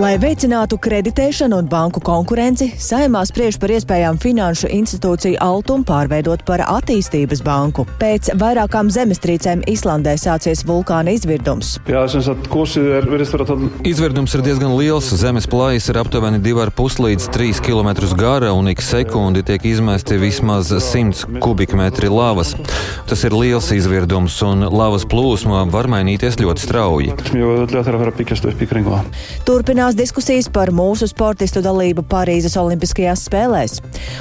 Lai veicinātu kreditēšanu un banku konkurenci, saimā spriež par iespējām finanšu institūciju Altumu pārveidot par attīstības banku. Pēc vairākām zemestrīcēm Islandē sācies vulkāna izvirdums. Jā, Izvirdums ir diezgan liels. Zemes plājas ir aptuveni 2,5 līdz 3 km gara un ik sekundi tiek izmesti vismaz 100 kubikmetri lavas. Tas ir liels izvirdums un lavas plūsma var mainīties ļoti strauji. Turpināt Turpinās diskusijas par mūsu sportistu dalību Parīzes Olimpiskajās spēlēs.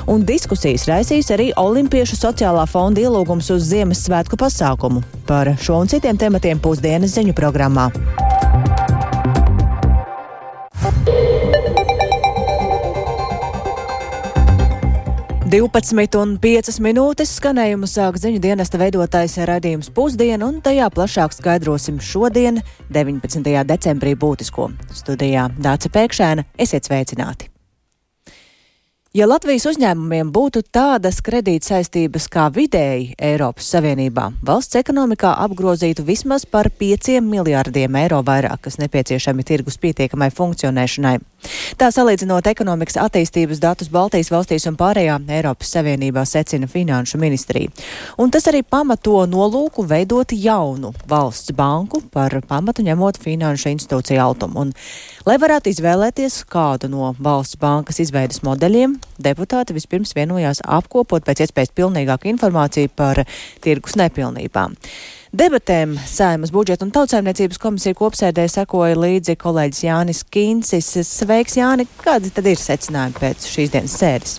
Un diskusijas raisīs arī Olimpiešu sociālā fonda ielūgums uz Ziemassvētku pasākumu. Par šo un citiem tematiem pusdienas ziņu programmā. 12,5 minūtes skanējumu sāk ziņu dienesta veidotājs raidījums pusdiena, un tajā plašāk skaidrosim šodien, 19. decembrī, būtisko. Studijā Dāca Pēkšēna, esiet sveicināti! Ja Latvijas uzņēmumiem būtu tādas kredītsaistības kā vidēji Eiropas Savienībā, valsts ekonomikā apgrozītu vismaz par 5 miljārdiem eiro vairāk, kas nepieciešami tirgus pietiekamai funkcionēšanai. Tā salīdzinot ekonomikas attīstības datus Baltijas valstīs un pārējā Eiropas Savienībā secina Finanšu ministrija. Un tas arī pamato nolūku veidot jaunu valsts banku par pamatu ņemot finanšu institūciju altumu. Un, lai varētu izvēlēties kādu no valsts bankas izveidas modeļiem, deputāti vispirms vienojās apkopot pēc iespējas pilnīgāku informāciju par tirgus nepilnībām. Debatēm Saimas budžeta un tautsēmniecības komisija kopsēdē sekoja līdzi kolēģis Jānis Kīncis. Sveiks, Jāni! Kādi tad ir secinājumi pēc šīs dienas sēdes?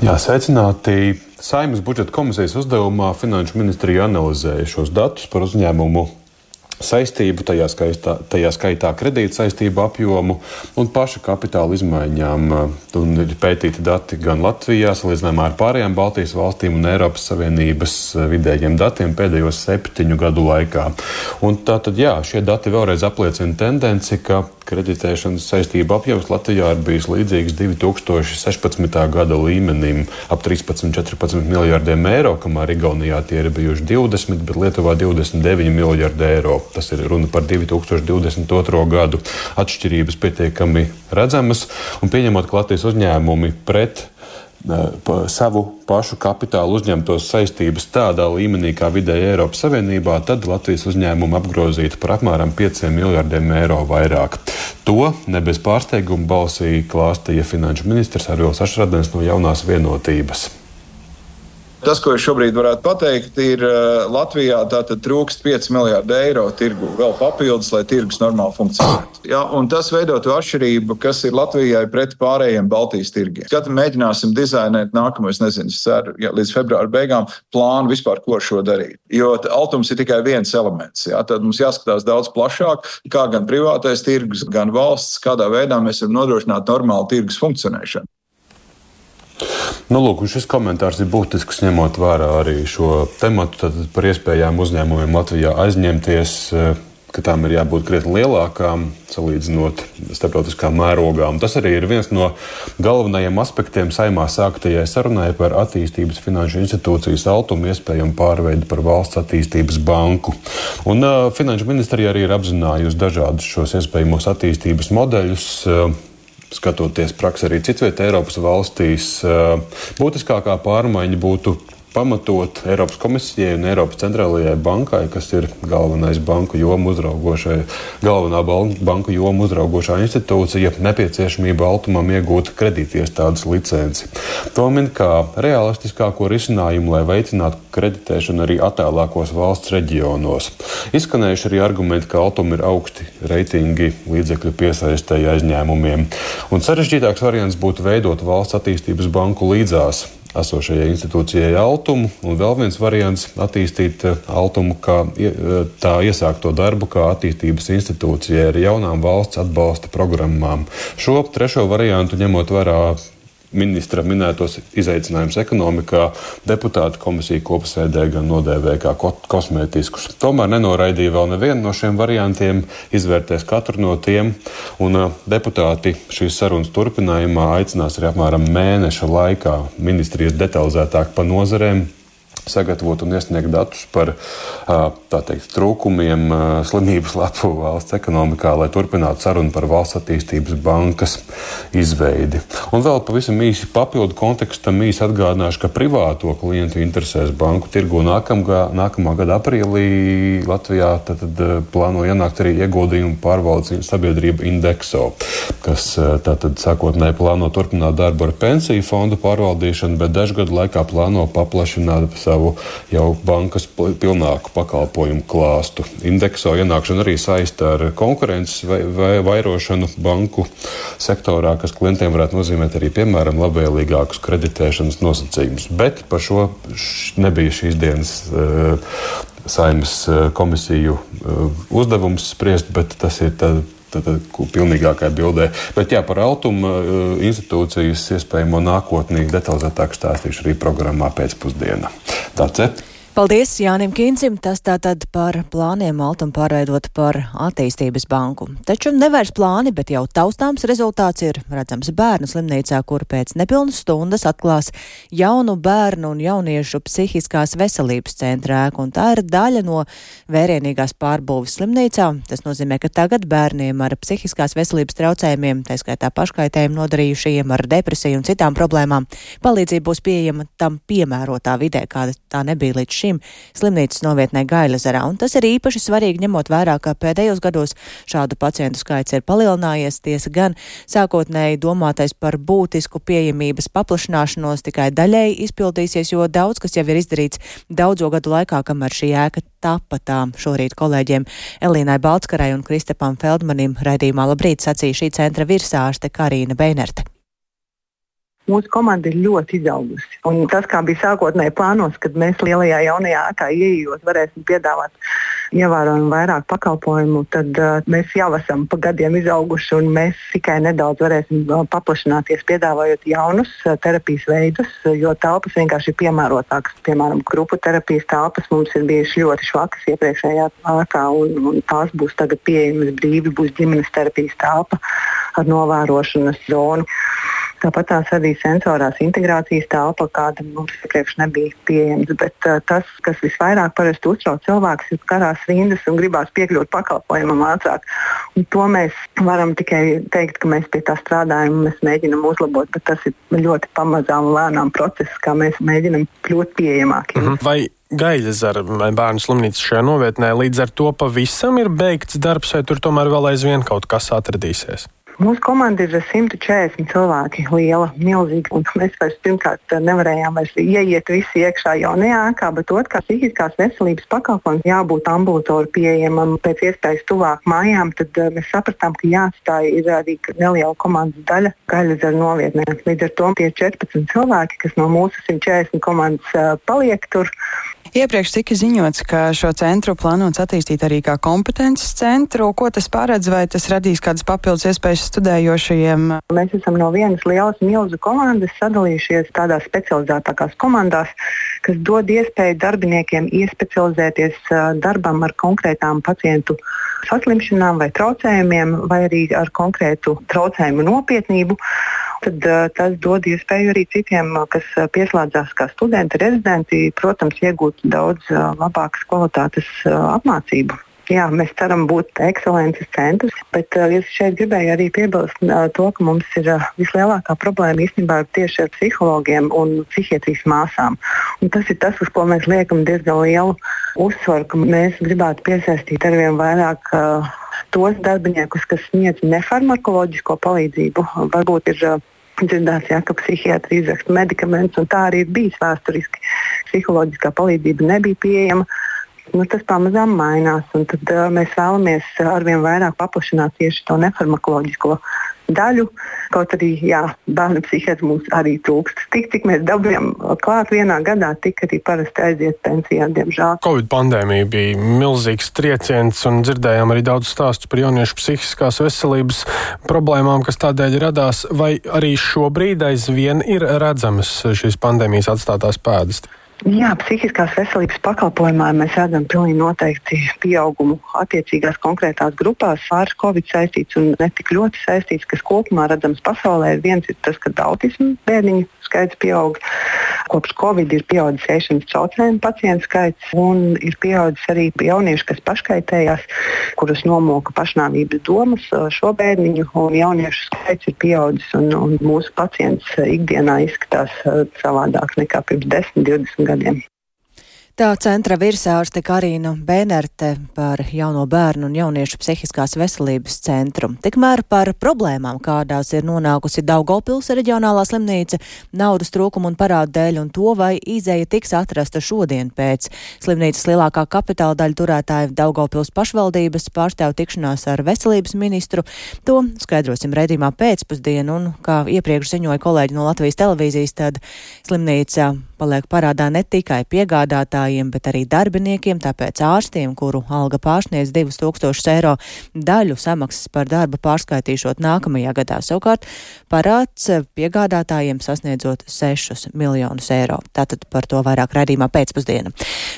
Jā, secināti. Saimas budžeta komisijas uzdevumā Finanšu ministrija analizēja šos datus par uzņēmumu saistību, tajā, skaitā, tajā skaitā kredīta saistību apjomu un paša kapitāla izmaiņām. Un ir pētīti dati gan Latvijā, salīdzinājumā ar pārējām Baltijas valstīm un Eiropas Savienības vidējiem datiem pēdējo septiņu gadu laikā. Un tātad, jā, šie dati vēlreiz apliecina tendenci, ka kreditēšanas saistību apjoms Latvijā ir bijis līdzīgs 2016. gada līmenim - ap 13-14 miljardiem eiro, kamēr Igaunijā tie ir bijuši 20, bet Lietuvā 29 miljardi eiro. Tas ir runa par 2022. gadu. Atšķirības pietiekami redzamas, un pieņemot, ka Latvijas uzņēmumi pret pa savu pašu kapitālu uzņemtos saistības tādā līmenī kā vidēji Eiropas Savienībā, tad Latvijas uzņēmumu apgrozītu par apmēram 5 miljardiem eiro vairāk. To ne bez pārsteiguma balsī klāstīja finanšu ministrs Arvils Ašradens no jaunās vienotības. Tas, ko es šobrīd varētu pateikt, ir uh, Latvijā trūkst 5 miljardi eiro tirgu vēl papildus, lai tirgus normāli funkcionētu. Ja, tas veidotu atšķirību, kas ir Latvijai pret pārējiem Baltijas tirgiem. Kad mēģināsim dizainēt nākamos, nezinu, ceru, ja, līdz februāra beigām plānu vispār, ko ar šo darīt. Jo altums ir tikai viens elements. Ja, tad mums jāskatās daudz plašāk, kā gan privātais tirgus, gan valsts, kādā veidā mēs varam nodrošināt normālu tirgus funkcionēšanu. Nu, lūk, šis komentārs ir būtisks, ņemot vērā arī šo tematu par iespējām uzņēmumiem Latvijā aizņemties eh, ka tām ir jābūt krietni lielākām, salīdzinot starptautiskā mērogā. Un tas arī ir viens no galvenajiem aspektiem saimā sāktajai sarunai par attīstības finanšu institūcijas altumu iespējamu pārveidi par valsts attīstības banku. Un uh, finanšu ministrija arī ir apzinājusi dažādus šos iespējamos attīstības modeļus. Uh, skatoties praksē arī citvietā Eiropas valstīs, būtiskākā pārmaiņa būtu pamatot Eiropas komisijai un Eiropas centrālajai bankai, kas ir galvenais banku jomu uzraugošai, galvenā banku jomu uzraugošā institūcija, nepieciešamība Altumam iegūt kredītiestādes licenci. To min kā realistiskāko risinājumu, lai veicinātu kreditēšanu arī attālākos valsts reģionos. Izskanējuši arī argumenti, ka Altum ir augsti reitingi līdzekļu piesaistēji aizņēmumiem. Un sarežģītāks variants būtu veidot valsts attīstības banku līdzās esošajai institūcijai Altumu, un vēl viens variants - attīstīt eh, Altumu kā eh, tā iesākto darbu kā attīstības institūcijai ar jaunām valsts atbalsta programmām. Šo trešo variantu ņemot vērā ministra minētos izaicinājumus ekonomikā, deputāta komisija kopsēdē gan nodēvēja kā kosmētiskus. Tomēr nenoraidīja vēl nevienu no šiem variantiem, izvērtēs katru no tiem, un deputāti šīs sarunas turpinājumā aicinās arī apmēram mēneša laikā ministrijas detalizētāk pa nozarēm sagatavot un iesniegt datus par teikt, trūkumiem slimības lapu valsts ekonomikā, lai turpinātu sarunu par valsts attīstības bankas izveidi. Un vēl pavisam īsi papildu kontekstam īsi atgādināšu, ka privāto klientu interesēs banku tirgu nākamgā, nākamā gada aprīlī Latvijā tad, tad, plāno ienākt arī ieguldījumu pārvaldes sabiedrība Indexo, kas tātad sākotnēji plāno turpināt darbu ar pensiju fondu pārvaldīšanu, bet dažu gadu laikā plāno paplašināt savu jau bankas pilnāku pakalpojumu klāstu. Indekso ienākšana arī saista ar konkurences vai, vai vairošanu banku sektorā, kas klientiem varētu nozīmēt arī, piemēram, labvēlīgākus kreditēšanas nosacījumus. Bet par šo nebija šīs dienas uh, saimnes uh, komisiju uh, uzdevums spriest, bet tas ir tad pilnīgākajā bildē. Bet jā, par Altuma institūcijas iespējamo nākotnī detalizētāk stāstīšu arī programmā pēcpusdienā. Tāds ir. Paldies Jānim Kīncim, tas tātad par plāniem Altam pārveidot par attīstības banku. Taču nevairs plāni, bet jau taustāms rezultāts ir redzams bērnu slimnīcā, kur pēc nepilnas stundas atklās jaunu bērnu un jauniešu psihiskās veselības centra ēku, un tā ir daļa no vērienīgās pārbūves slimnīcā. Tas nozīmē, ka tagad bērniem ar psihiskās veselības traucējumiem, tā skaitā paškaitējumu nodarījušajiem ar depresiju un citām problēmām, palīdzība būs pieejama tam piemērotā vidē, kāda tā nebija līdz šim slimnīcas novietnē Gailezerā. Un tas ir īpaši svarīgi ņemot vērā, ka pēdējos gados šādu pacientu skaits ir palielinājies. Tiesa gan sākotnēji domātais par būtisku pieejamības paplašināšanos tikai daļēji izpildīsies, jo daudz kas jau ir izdarīts daudzo gadu laikā, kamēr šī ēka tapa tām šorīt kolēģiem Elīnai Baltskarai un Kristapam Feldmanim raidījumā Labrīt sacīja šī centra virsārste Karīna Beinerte mūsu komanda ir ļoti izaugusi. Un tas, kā bija sākotnēji plānos, kad mēs lielajā jaunajā ēkā ieejot, varēsim piedāvāt ievērojami vairāk pakalpojumu, tad uh, mēs jau esam pa gadiem izauguši un mēs tikai nedaudz varēsim uh, paplašināties, piedāvājot jaunus uh, terapijas veidus, jo telpas vienkārši ir piemērotākas. Piemēram, grupu terapijas telpas mums ir bijušas ļoti švakas iepriekšējā ēkā, un, un tās būs tagad pieejamas brīvi, būs ģimenes terapijas telpa ar novērošanas zonu. Tāpat tās arī sensorās integrācijas telpa, kāda mums iepriekš nebija pieejama. Bet uh, tas, kas visvairāk parasti uztrauc cilvēkus, ir karās rindas un gribās piekļūt pakalpojumam ātrāk. Un to mēs varam tikai teikt, ka mēs pie tā strādājam un mēs mēģinam uzlabot, bet tas ir ļoti pamazām un lēnām process, kā mēs mēģinam kļūt pieejamākiem. Mhm. Vai Gaļas ar bērnu slimnīcu šajā novietnē līdz ar to pavisam ir beigts darbs, vai tur tomēr vēl aizvien kaut kas atradīsies? Mūsu komanda ir 140 cilvēki, liela, milzīga. Mēs vairs pirmkārt nevarējām vairs ieiet visi iekšā jaunajā ēkā, bet otrkārt, psihiskās veselības pakalpojums jābūt ambulatori pieejamam pēc iespējas tuvāk mājām. Tad uh, mēs sapratām, ka jāatstāj ir arī neliela komandas daļa gaļas novietnē. Līdz ar to tie 14 cilvēki, kas no mūsu 140 komandas uh, paliek tur, Iepriekš tika ziņots, ka šo centru plānots attīstīt arī kā kompetences centru. Ko tas paredz, vai tas radīs kādas papildus iespējas studējošajiem? Mēs esam no vienas lielas milzu komandas sadalījušies tādās specializētākās komandās, kas dod iespēju darbiniekiem iespecializēties darbam ar konkrētām pacientu saslimšanām vai traucējumiem, vai arī ar konkrētu traucējumu nopietnību tad uh, tas dod iespēju arī citiem, kas uh, pieslēdzās kā studenti, rezidenti, protams, iegūt daudz uh, labākas kvalitātes uh, apmācību. Jā, mēs ceram būt ekscelences centrs, bet uh, es šeit gribēju arī piebilst uh, to, ka mums ir uh, vislielākā problēma īstenībā tieši ar psihologiem un psihiatrijas māsām. Un tas ir tas, uz ko mēs liekam diezgan lielu uzsvaru, ka mēs gribētu piesaistīt arvien vairāk uh, tos darbiniekus, kas sniedz nefarmakoloģisko palīdzību. Varbūt ir uh, dzirdēts, ja, ka psihiatri izraksta medikamentus, un tā arī ir bijis vēsturiski. Psiholoģiskā palīdzība nebija pieejama. Nu, tas pamazām mainās, tad, uh, mēs vēlamies arvien vairāk paplašināt tieši to nefarmakoloģisko daļu. Kaut arī jā, bērnu psihiatri mums arī trūkst. Tik, cik mēs dabūjām klāt vienā gadā, tik arī parasti aiziet pensijā, diemžēl. Covid pandēmija bija milzīgs trieciens un dzirdējām arī daudz stāstu par jauniešu psihiskās veselības problēmām, kas tādēļ radās. Vai arī šobrīd aizvien ir redzamas šīs pandēmijas atstātās pēdas? Jā, psihiskās veselības pakalpojumā mēs redzam pilnīgi noteikti pieaugumu attiecīgās konkrētās grupās ar covid saistīts un ne tik ļoti saistīts, kas kopumā redzams pasaulē. Viens ir tas, ka autismu bērniņu skaits pieaug. Kopš Covid ir pieaudzis ēšanas traucējumu pacientu skaits un ir pieaudzis arī jaunieši, kas paškaitējās, kurus nomoka pašnāvības domas. Šo bērniņu un jauniešu skaits ir pieaudzis un, un mūsu pacients ikdienā izskatās savādāk nekā pirms 10, 20 gadiem. Tā centra virsārste Karina Bēnerte par jauno bērnu un jauniešu psihiskās veselības centru. Tikmēr par problēmām, kādās ir nonākusi Daugopils reģionālā slimnīca, naudas trūkuma un parādu dēļ, un to, vai izēja tiks atrasta šodien pēc slimnīcas lielākā kapitāla daļa turētāja Daugopils pašvaldības pārstāvu tikšanās ar veselības ministru. To skaidrosim redzījumā pēcpusdienu, un, kā iepriekš ziņoja kolēģi no Latvijas televīzijas, tad slimnīca paliek parādā ne tikai piegādātājiem, bet arī darbiniekiem, tāpēc ārstiem, kuru alga pārsniedz 2000 eiro, daļu samaksas par darbu pārskaitīšot nākamajā gadā. Savukārt parāds piegādātājiem sasniedzot 6 miljonus eiro. Tātad par to vairāk raidījumā pēcpusdiena.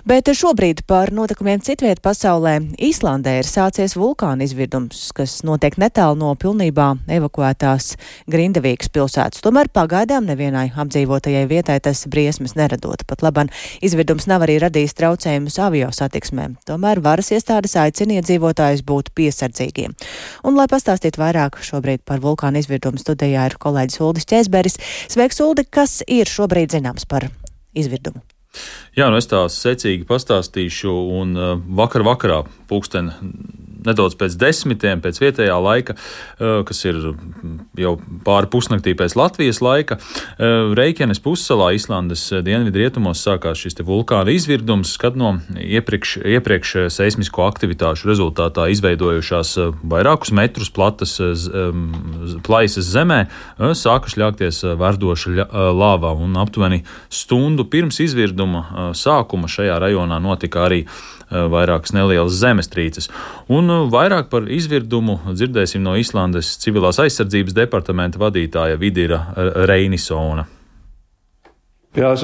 Bet šobrīd par notikumiem citviet pasaulē Īslandē ir sācies vulkāna izvirdums, kas notiek netālu no pilnībā evakuētās Grindavīgas pilsētas. Tomēr pagaidām nevienai apdzīvotajai vietai tas briesmas problēmas neradot. Pat laban izvirdums nav arī radījis traucējumus avio satiksmēm. Tomēr varas iestādes aicina iedzīvotājus būt piesardzīgiem. Un, lai pastāstītu vairāk šobrīd par vulkānu izvirdumu, studijā ir kolēģis Uldis Čēsberis. Sveiks, Uldi, kas ir šobrīd zināms par izvirdumu? Jā, nu es tā secīgi pastāstīšu, un uh, vakar vakarā pulksten nedaudz pēc desmitiem, pēc vietējā laika, eh, kas ir jau pāri pusnaktī pēc Latvijas laika. Eh, Reikjanes pussalā, Islandes dienvidu rietumos, sākās šis vulkāna izvirdums, kad no iepriekš, iepriekš seismisko aktivitāšu rezultātā izveidojušās eh, vairākus metrus platas plaisas zemē sāka šļākties verdoša lāvā, un aptuveni stundu pirms izvirduma sākuma šajā rajonā notika arī Eh, vairākas nelielas zemestrīces. Un eh, vairāk par izvirdumu dzirdēsim no Islandes civilās aizsardzības departamenta vadītāja Vidira Reinisona. Jā,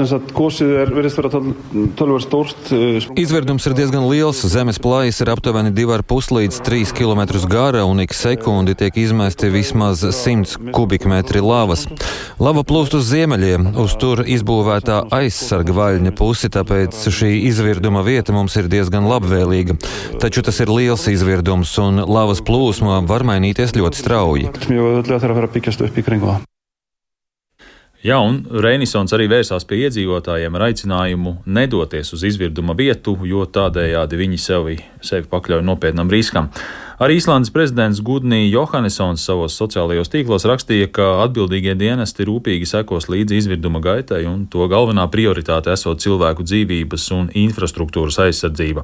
Izvirdums ir diezgan liels. Zemes plājas ir aptuveni 2,5 līdz 3 km gara un ik sekundi tiek izmesti vismaz 100 kubikmetri lavas. Lava plūst uz ziemeļiem, uz tur izbūvētā aizsarga vaļņa pusi, tāpēc šī izvirduma vieta mums ir diezgan labvēlīga. Taču tas ir liels izvirdums un lavas plūsma var mainīties ļoti strauji. Jā, un Reinisons arī vērsās pie iedzīvotājiem ar aicinājumu nedoties uz izvirduma vietu, jo tādējādi viņi sevi, sevi pakļauj nopietnam riskam. Arī Īslandes prezidents Gudnī Johannesons savos sociālajos tīklos rakstīja, ka atbildīgie dienesti rūpīgi sekos līdzi izvirduma gaitai un to galvenā prioritāte esot cilvēku dzīvības un infrastruktūras aizsardzība.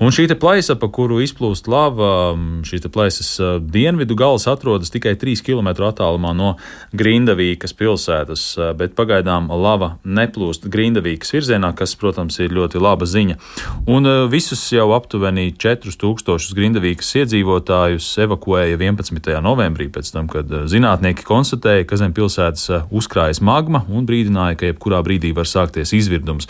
Un šī plaisa, pa kuru izplūst lava, šīs plaisas dienvidu gals atrodas tikai 3 km attālumā no Grindavīkas pilsētas, bet pagaidām lava neplūst Grindavīkas virzienā, kas, protams, ir ļoti laba ziņa. Un visus jau aptuveni 4000 Grindavīkas iedzīvotājus iedzīvotājus evakuēja 11. novembrī, pēc tam, kad eh, zinātnieki konstatēja, ka zem pilsētas eh, uzkrājas magma un brīdināja, ka jebkurā brīdī var sākties izvirdums.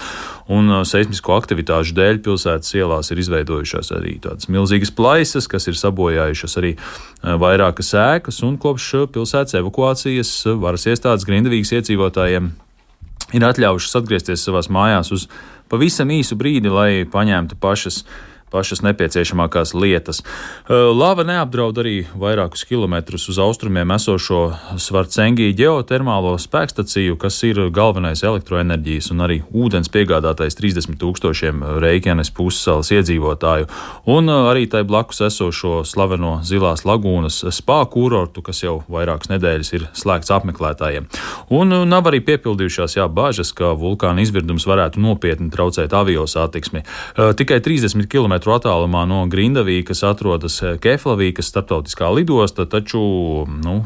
Un eh, seismisko aktivitāšu dēļ pilsētas ielās ir izveidojušās arī tādas milzīgas plaisas, kas ir sabojājušas arī vairākas ēkas, un kopš pilsētas evakuācijas varas iestādes grindavīgas iedzīvotājiem ir atļaujušas atgriezties savās mājās uz pavisam īsu brīdi, lai paņemtu pašas pašas nepieciešamākās lietas. Lava neapdraud arī vairākus kilometrus uz austrumiem esošo Svarcengī ģeotermālo spēkstaciju, kas ir galvenais elektroenerģijas un arī ūdens piegādātais 30 tūkstošiem Reikjanes pussalas iedzīvotāju, un arī tai blakus esošo slaveno Zilās lagūnas spā kurortu, kas jau vairākas nedēļas ir slēgts apmeklētājiem. Un nav arī piepildījušās jā, bāžas, ka vulkāna izvirdums varētu nopietni traucēt avio satiksmi. Tikai 30 km km attālumā no Grindavīkas atrodas Keflavīkas starptautiskā lidosta, taču nu,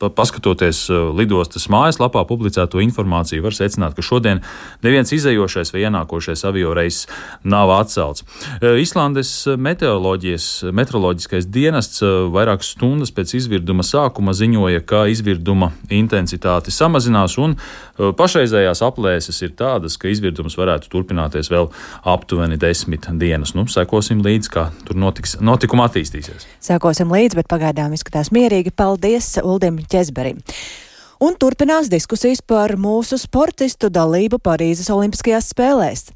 paskatoties uh, lidostas mājaslapā publicēto informāciju, var secināt, ka šodien neviens izējošais vai ienākošais avio reiss nav atcelts. Uh, Islandes meteoroloģiskais dienests uh, vairākas stundas pēc izvirduma sākuma ziņoja, ka izvirduma intensitāte samazinās un pašreizējās aplēses ir tādas, ka izvirdums varētu turpināties vēl aptuveni desmit dienas. Nu, sekosim līdzi, kā tur notiks, notikuma attīstīsies. Sekosim līdzi, bet pagaidām izskatās mierīgi. Paldies Uldim Ķezberim. Un turpinās diskusijas par mūsu sportistu dalību Parīzes Olimpiskajās spēlēs.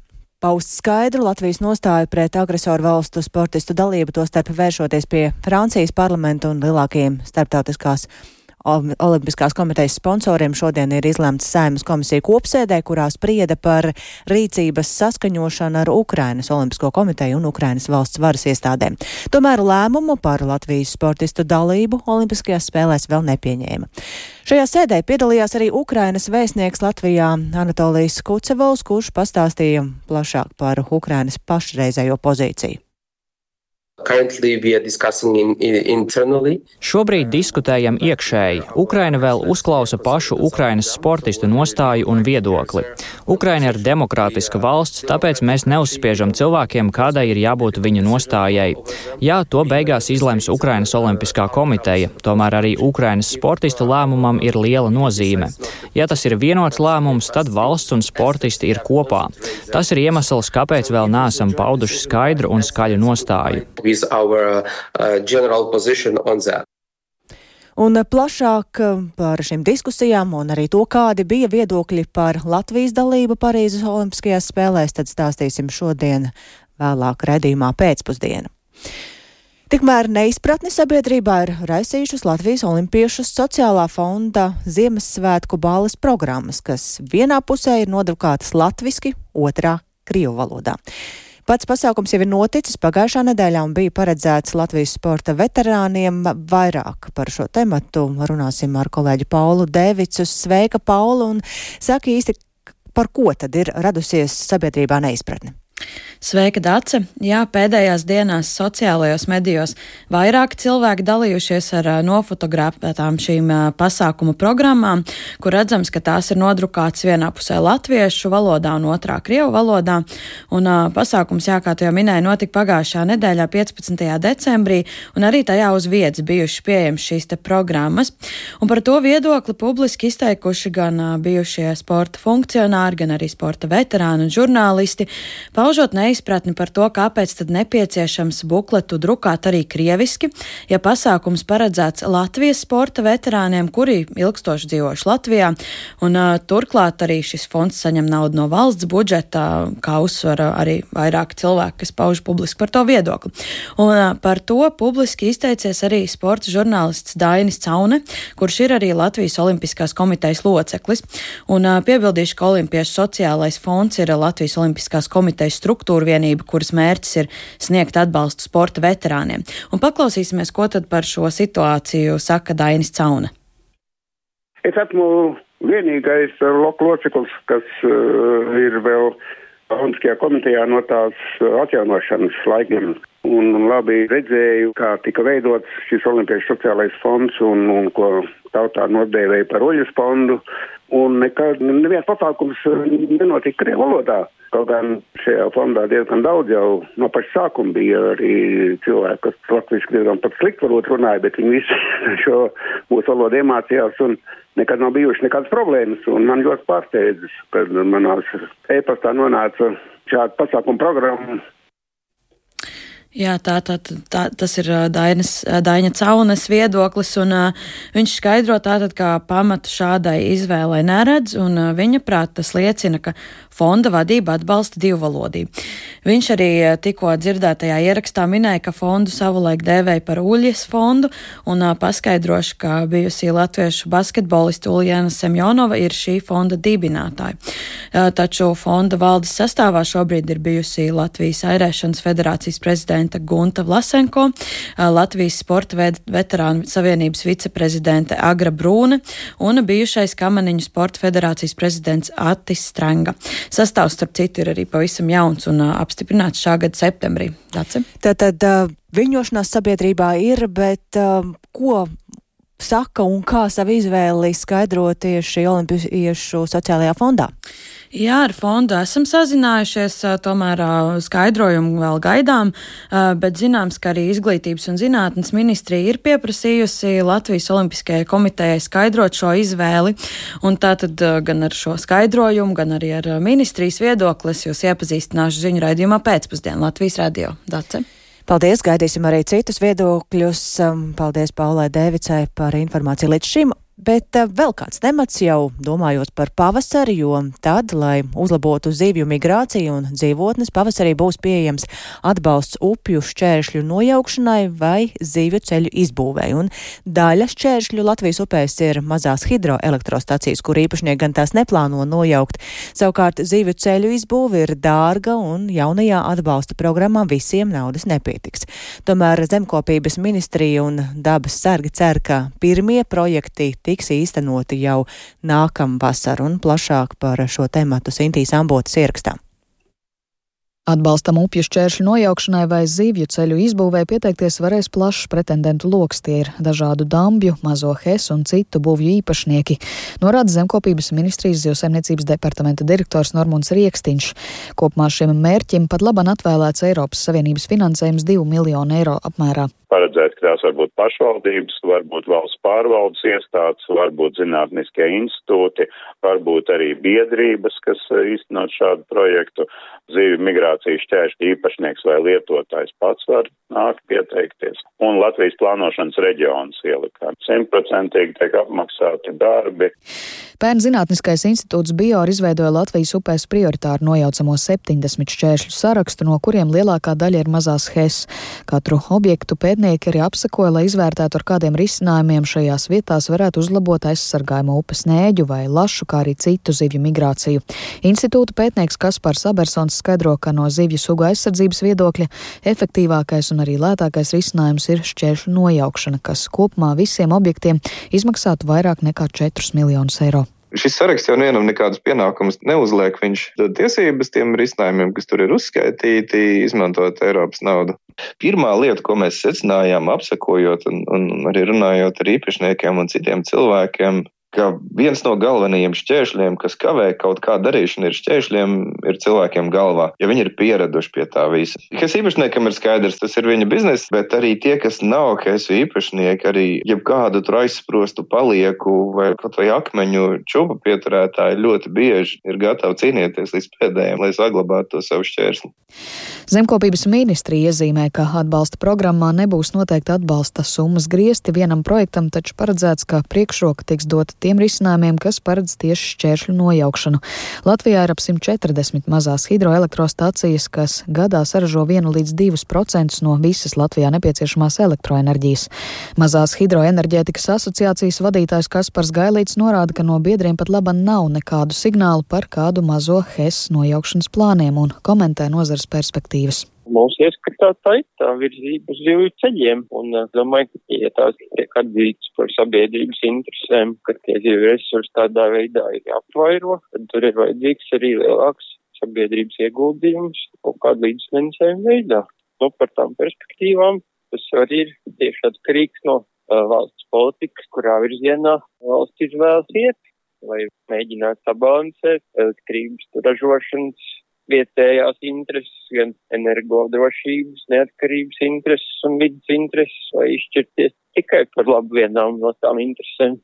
Paust skaidru Latvijas nostāju pret agresoru valstu sportistu dalību, tostarp vēršoties pie Francijas parlamenta un lielākajiem starptautiskās Olimpiskās komitejas sponsoriem šodien ir izlemts Saimas komisija kopsēdē, kurā sprieda par rīcības saskaņošanu ar Ukrainas Olimpisko komiteju un Ukrainas valsts varas iestādēm. Tomēr lēmumu par Latvijas sportistu dalību Olimpiskajās spēlēs vēl nepieņēma. Šajā sēdē piedalījās arī Ukrainas vēstnieks Latvijā Anatolijas Kucevovs, kurš pastāstīja plašāk par Ukrainas pašreizējo pozīciju. In, in, Šobrīd diskutējam iekšēji. Ukraina vēl uzklausa pašu Ukrainas sportistu nostāju un viedokli. Ukraina ir demokrātiska valsts, tāpēc mēs neuzspiežam cilvēkiem, kādai ir jābūt viņu nostājai. Jā, to beigās izlems Ukrainas Olimpiskā komiteja, tomēr arī Ukrainas sportistu lēmumam ir liela nozīme. Ja tas ir vienots lēmums, tad valsts un sportisti ir kopā. Tas ir iemesls, kāpēc vēl neesam pauduši skaidru un skaļu nostāju with our uh, general position on that. Un plašāk uh, par šīm diskusijām un arī to, kādi bija viedokļi par Latvijas dalību Parīzes Olimpiskajās spēlēs, tad stāstīsim šodien vēlāk redzījumā pēcpusdienu. Tikmēr neizpratni sabiedrībā ir raisījušas Latvijas Olimpiešus sociālā fonda Ziemassvētku balles programmas, kas vienā pusē ir nodrukātas latviski, otrā krievu valodā. Pats pasākums jau ir noticis pagājušā nedēļā un bija paredzēts Latvijas sporta veterāniem. Vairāk par šo tematu runāsim ar kolēģi Paulu Dēvicu. Sveika, Paula, un saka īsti, par ko tad ir radusies sabiedrībā neizpratne? Sveika, Dace! Jā, pēdējās dienās sociālajos medijos vairāk cilvēki dalījušies ar nofotografētām šīm pasākuma programmām, kur redzams, ka tās ir nodrukātas vienā pusē latviešu valodā un otrā krievu valodā. Un pasākums, jā, kā tu jau minēji, notika pagājušā nedēļā 15. decembrī, un arī tajā uz vietas bijušas pieejamas šīs te programmas. Un par to viedokli publiski izteikuši gan bijušie sporta funkcionāri, gan arī sporta veterāni un žurnālisti, paužot neiz neizpratni par to, kāpēc tad nepieciešams bukletu drukāt arī krieviski, ja pasākums paredzēts Latvijas sporta veterāniem, kuri ilgstoši dzīvojuši Latvijā, un uh, turklāt arī šis fonds saņem naudu no valsts budžeta, kā uzsver arī vairāk cilvēki, kas pauž publiski par to viedokli. Un uh, par to publiski izteicies arī sporta žurnālists Dainis Caune, kurš ir arī Latvijas Olimpiskās komitejas loceklis. Un uh, piebildīšu, ka Olimpiešu sociālais fonds ir Latvijas Olimpiskās komitejas struktūra vienība, kuras mērķis ir sniegt atbalstu sporta veterāniem. Un paklausīsimies, ko tad par šo situāciju saka Dainis Cauna. Es esmu vienīgais loku loceklis, kas uh, ir vēl Olimpiskajā komitejā no tās atjaunošanas laikiem. Un labi redzēju, kā tika veidots šis Olimpiešu sociālais fonds un, un ko tautā nodēvēja par Oļas fondu. Un nekad neviens pasākums nenotika Krievu valodā. Kaut gan šajā fondā diezgan daudz jau no paša sākuma bija arī cilvēki, kas latviešu diezgan pat slikti varbūt runāja, bet viņi visi šo mūsu valodu iemācījās un nekad nav bijuši nekādas problēmas. Un man ļoti pārsteidzis, kad manās e-pastā nonāca šāda pasākuma programma Jā, tā, tā, tā, tas ir Dainas, Daina Caunes viedoklis, un uh, viņš skaidro tātad, kā pamatu šādai izvēlei neredz, un uh, viņa prāt tas liecina, ka fonda vadība atbalsta divvalodību. Viņš arī tikko dzirdētajā ierakstā minēja, ka fondu savulaik dēvēja par Uļas fondu, un uh, paskaidrošu, ka bijusī latviešu basketbolista Uljana Semjonova ir šī fonda dibinātāja. Uh, taču fonda valdes sastāvā šobrīd ir bijusi Latvijas airēšanas federācijas prezidenta Gunta Vlasenko, Latvijas sporta veterānu savienības viceprezidente Agra Brūne un bijušais Kamaniņu sporta federācijas prezidents Atis Strenga. Sastāvs, starp citu, ir arī pavisam jauns un apstiprināts šā gada septembrī. Dace? Tātad viņošanās sabiedrībā ir, bet ko saka un kā savu izvēli skaidro tieši Olimpiešu sociālajā fondā? Jā, ar fondu esam sazinājušies, tomēr skaidrojumu vēl gaidām, bet zināms, ka arī Izglītības un zinātnes ministrija ir pieprasījusi Latvijas Olimpiskajai komitejai skaidrot šo izvēli, un tātad gan ar šo skaidrojumu, gan arī ar ministrijas viedoklis jūs iepazīstināšu ziņu raidījumā pēcpusdienu Latvijas radio. Dace. Paldies, gaidīsim arī citus viedokļus. Paldies Paulai Dēvicai par informāciju līdz šim. Bet eh, vēl kāds temats jau domājot par pavasari, jo tad, lai uzlabotu zivju migrāciju un dzīvotnes, pavasarī būs pieejams atbalsts upju šķēršļu nojaukšanai vai zivju ceļu izbūvei. Un daļa šķēršļu Latvijas upēs ir mazās hidroelektrostacijas, kur īpašnieki gan tās neplāno nojaukt. Savukārt zivju ceļu izbūve ir dārga un jaunajā atbalsta programmā visiem naudas nepietiks. Tomēr zemkopības ministrija un dabas sargi cer, ka pirmie projekti tiks īstenoti jau nākamvasar un plašāk par šo tematu Sintīs Ambotas ierakstā. Atbalstam upju šķēršļu nojaukšanai vai zivju ceļu izbūvē pieteikties varēs plašs pretendentu loks. Tie ir dažādu dambju, mazo hes un citu būvju īpašnieki, norāda Zemkopības ministrijas zivsaimniecības departamenta direktors Normons Riekstiņš. Kopumā šiem mērķim pat laban atvēlēts Eiropas Savienības finansējums 2 miljonu eiro apmērā paredzēt, ka tās var būt pašvaldības, varbūt valsts pārvaldes iestādes, varbūt zinātniskie institūti, varbūt arī biedrības, kas īstenot šādu projektu. Zīvi migrācijas šķēršļu īpašnieks vai lietotājs pats var nākt pieteikties. Un Latvijas plānošanas reģions ielikā. Simtprocentīgi tiek apmaksāti darbi. Pērn Zinātniskais institūts Bior izveidoja Latvijas upēs prioritāru nojaucamo 70 šķēršļu sarakstu, no kuriem lielākā daļa ir mazās HES. Katru objektu pētnieki arī apsakoja, lai izvērtētu, ar kādiem risinājumiem šajās vietās varētu uzlabot aizsargājumu upes nēģu vai lašu, kā arī citu zivju migrāciju. Institūta pētnieks Kaspars Abersons skaidro, ka no zivju sugu aizsardzības viedokļa efektīvākais un arī lētākais risinājums ir šķēršļu nojaukšana, kas kopumā visiem objektiem izmaksātu vairāk nekā 4 miljonus eiro. Šis saraksts jau nevienam nekādus pienākumus neuzliek. Viņš dod tiesības tiem risinājumiem, kas tur ir uzskaitīti, izmantot Eiropas naudu. Pirmā lieta, ko mēs secinājām, apsakojot un, un arī runājot ar īpašniekiem un citiem cilvēkiem, ka viens no galvenajiem šķēršļiem, kas kavē kaut kādu darīšanu, ir šķēršļiem, ir cilvēkiem galvā, ja viņi ir pieraduši pie tā visa. Kas īpašniekam ir skaidrs, tas ir viņa biznesa, bet arī tie, kas nav kas īpašnieki, arī jebkādu tur aizsprostu palieku vai kaut vai akmeņu čubu pieturētāji ļoti bieži ir gatavi cīnīties līdz pēdējiem, lai saglabātu to savu šķērsli. Zemkopības ministrija iezīmē, ka atbalsta programmā nebūs noteikti atbalsta summas griesti vienam projektam, taču paredzēts, ka priekšroka tiks dota tiem risinājumiem, kas paredz tieši šķēršļu nojaukšanu. Latvijā ir ap 140 mazās hidroelektrostacijas, kas gadā saražo 1 līdz 2% no visas Latvijā nepieciešamās elektroenerģijas. Mazās hidroenerģētikas asociācijas vadītājs Kaspars Gailīts norāda, ka no biedriem pat laba nav nekādu signālu par kādu mazo HES nojaukšanas plāniem un komentē nozars perspektīvas. Mūsu ieskatā tā ir tā virzība uz zivju ceļiem, un es domāju, ka, ja tās tiek atzītas par sabiedrības interesēm, ka tie zivju resursi tādā veidā ir jāapvairo, tad tur ir vajadzīgs arī lielāks sabiedrības ieguldījums kaut kādu līdzfinansējumu veidā. Nu, par tām perspektīvām tas arī ir tieši atkarīgs no uh, valsts politikas, kurā virzienā valsts izvēlas iet, lai mēģinātu sabalansēt elektrības ražošanas vietējās intereses, gan energodrošības, neatkarības intereses un vidas intereses, vai izšķirties tikai par labu vienām no tām interesēm.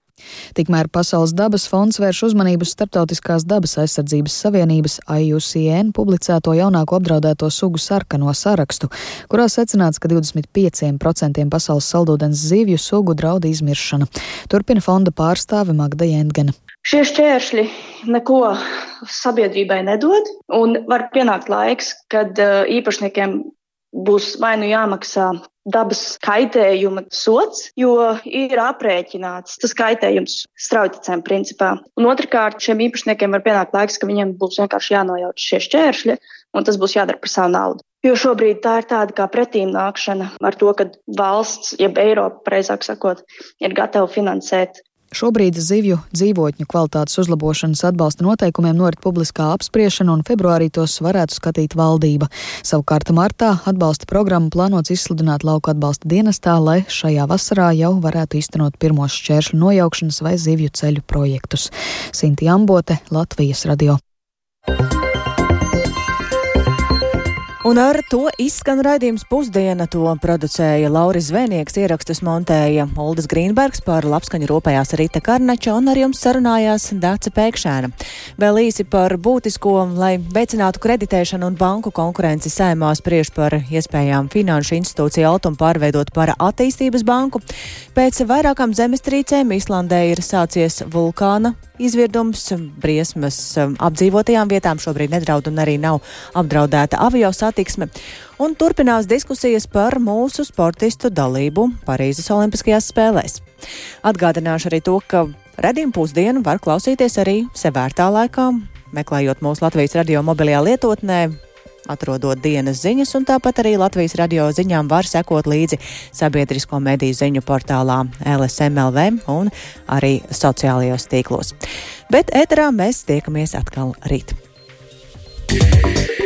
Tikmēr Pasaules dabas fonds vērš uzmanību Startautiskās dabas aizsardzības savienības IUCN publicēto jaunāko apdraudēto sugu sarkano sarakstu, kurā secināts, ka 25% pasaules saldūdens zivju sugu draud izmiršana. Turpina fonda pārstāve Magda Jentgena. Šie šķēršļi neko sabiedrībai nedod, un var pienākt laiks, kad uh, īpašniekiem būs vai nu jāmaksā dabas kaitējuma sots, jo ir aprēķināts tas kaitējums straujticēm principā. Un otrkārt, šiem īpašniekiem var pienākt laiks, ka viņiem būs vienkārši jānojauc šie šķēršļi, un tas būs jādara par savu naudu. Jo šobrīd tā ir tāda kā pretīm nākšana ar to, ka valsts, jeb Eiropa, precīzāk sakot, ir gatava finansēt Šobrīd zivju dzīvotņu kvalitātes uzlabošanas atbalsta noteikumiem norit publiskā apspriešana, un februārī tos varētu skatīt valdība. Savukārt martā atbalsta programmu plānots izsludināt lauka atbalsta dienestā, lai šajā vasarā jau varētu īstenot pirmos šķēršļu nojaukšanas vai zivju ceļu projektus. Sinti Ambote, Latvijas radio. Un ar to izskan raidījums pusdiena. To producēja Lauris Zvēnieks, ierakstus montēja Uldis Grīnbergs, par labskaņu rūpējās Rita Karnača un ar jums sarunājās Dāca Pēkšēna. Vēl īsi par būtisko, lai veicinātu kreditēšanu un banku konkurenci sēmā spriež par iespējām finanšu institūciju Altumu pārveidot par attīstības banku. Pēc vairākām zemestrīcēm Islandē ir sācies vulkāna izvirdums, briesmas apdzīvotajām vietām šobrīd nedraud un arī nav apdraudēta avio satiksme. Un turpinās diskusijas par mūsu sportistu dalību Parīzes Olimpiskajās spēlēs. Atgādināšu arī to, ka redzējumu pusdienu var klausīties arī sevērtā laikā, meklējot mūsu Latvijas radio mobilajā lietotnē atrodot dienas ziņas, un tāpat arī Latvijas radio ziņām var sekot līdzi sabiedrisko mediju ziņu portālā LSMLV un arī sociālajos tīklos. Bet ēterā mēs tiekamies atkal rīt. Yeah.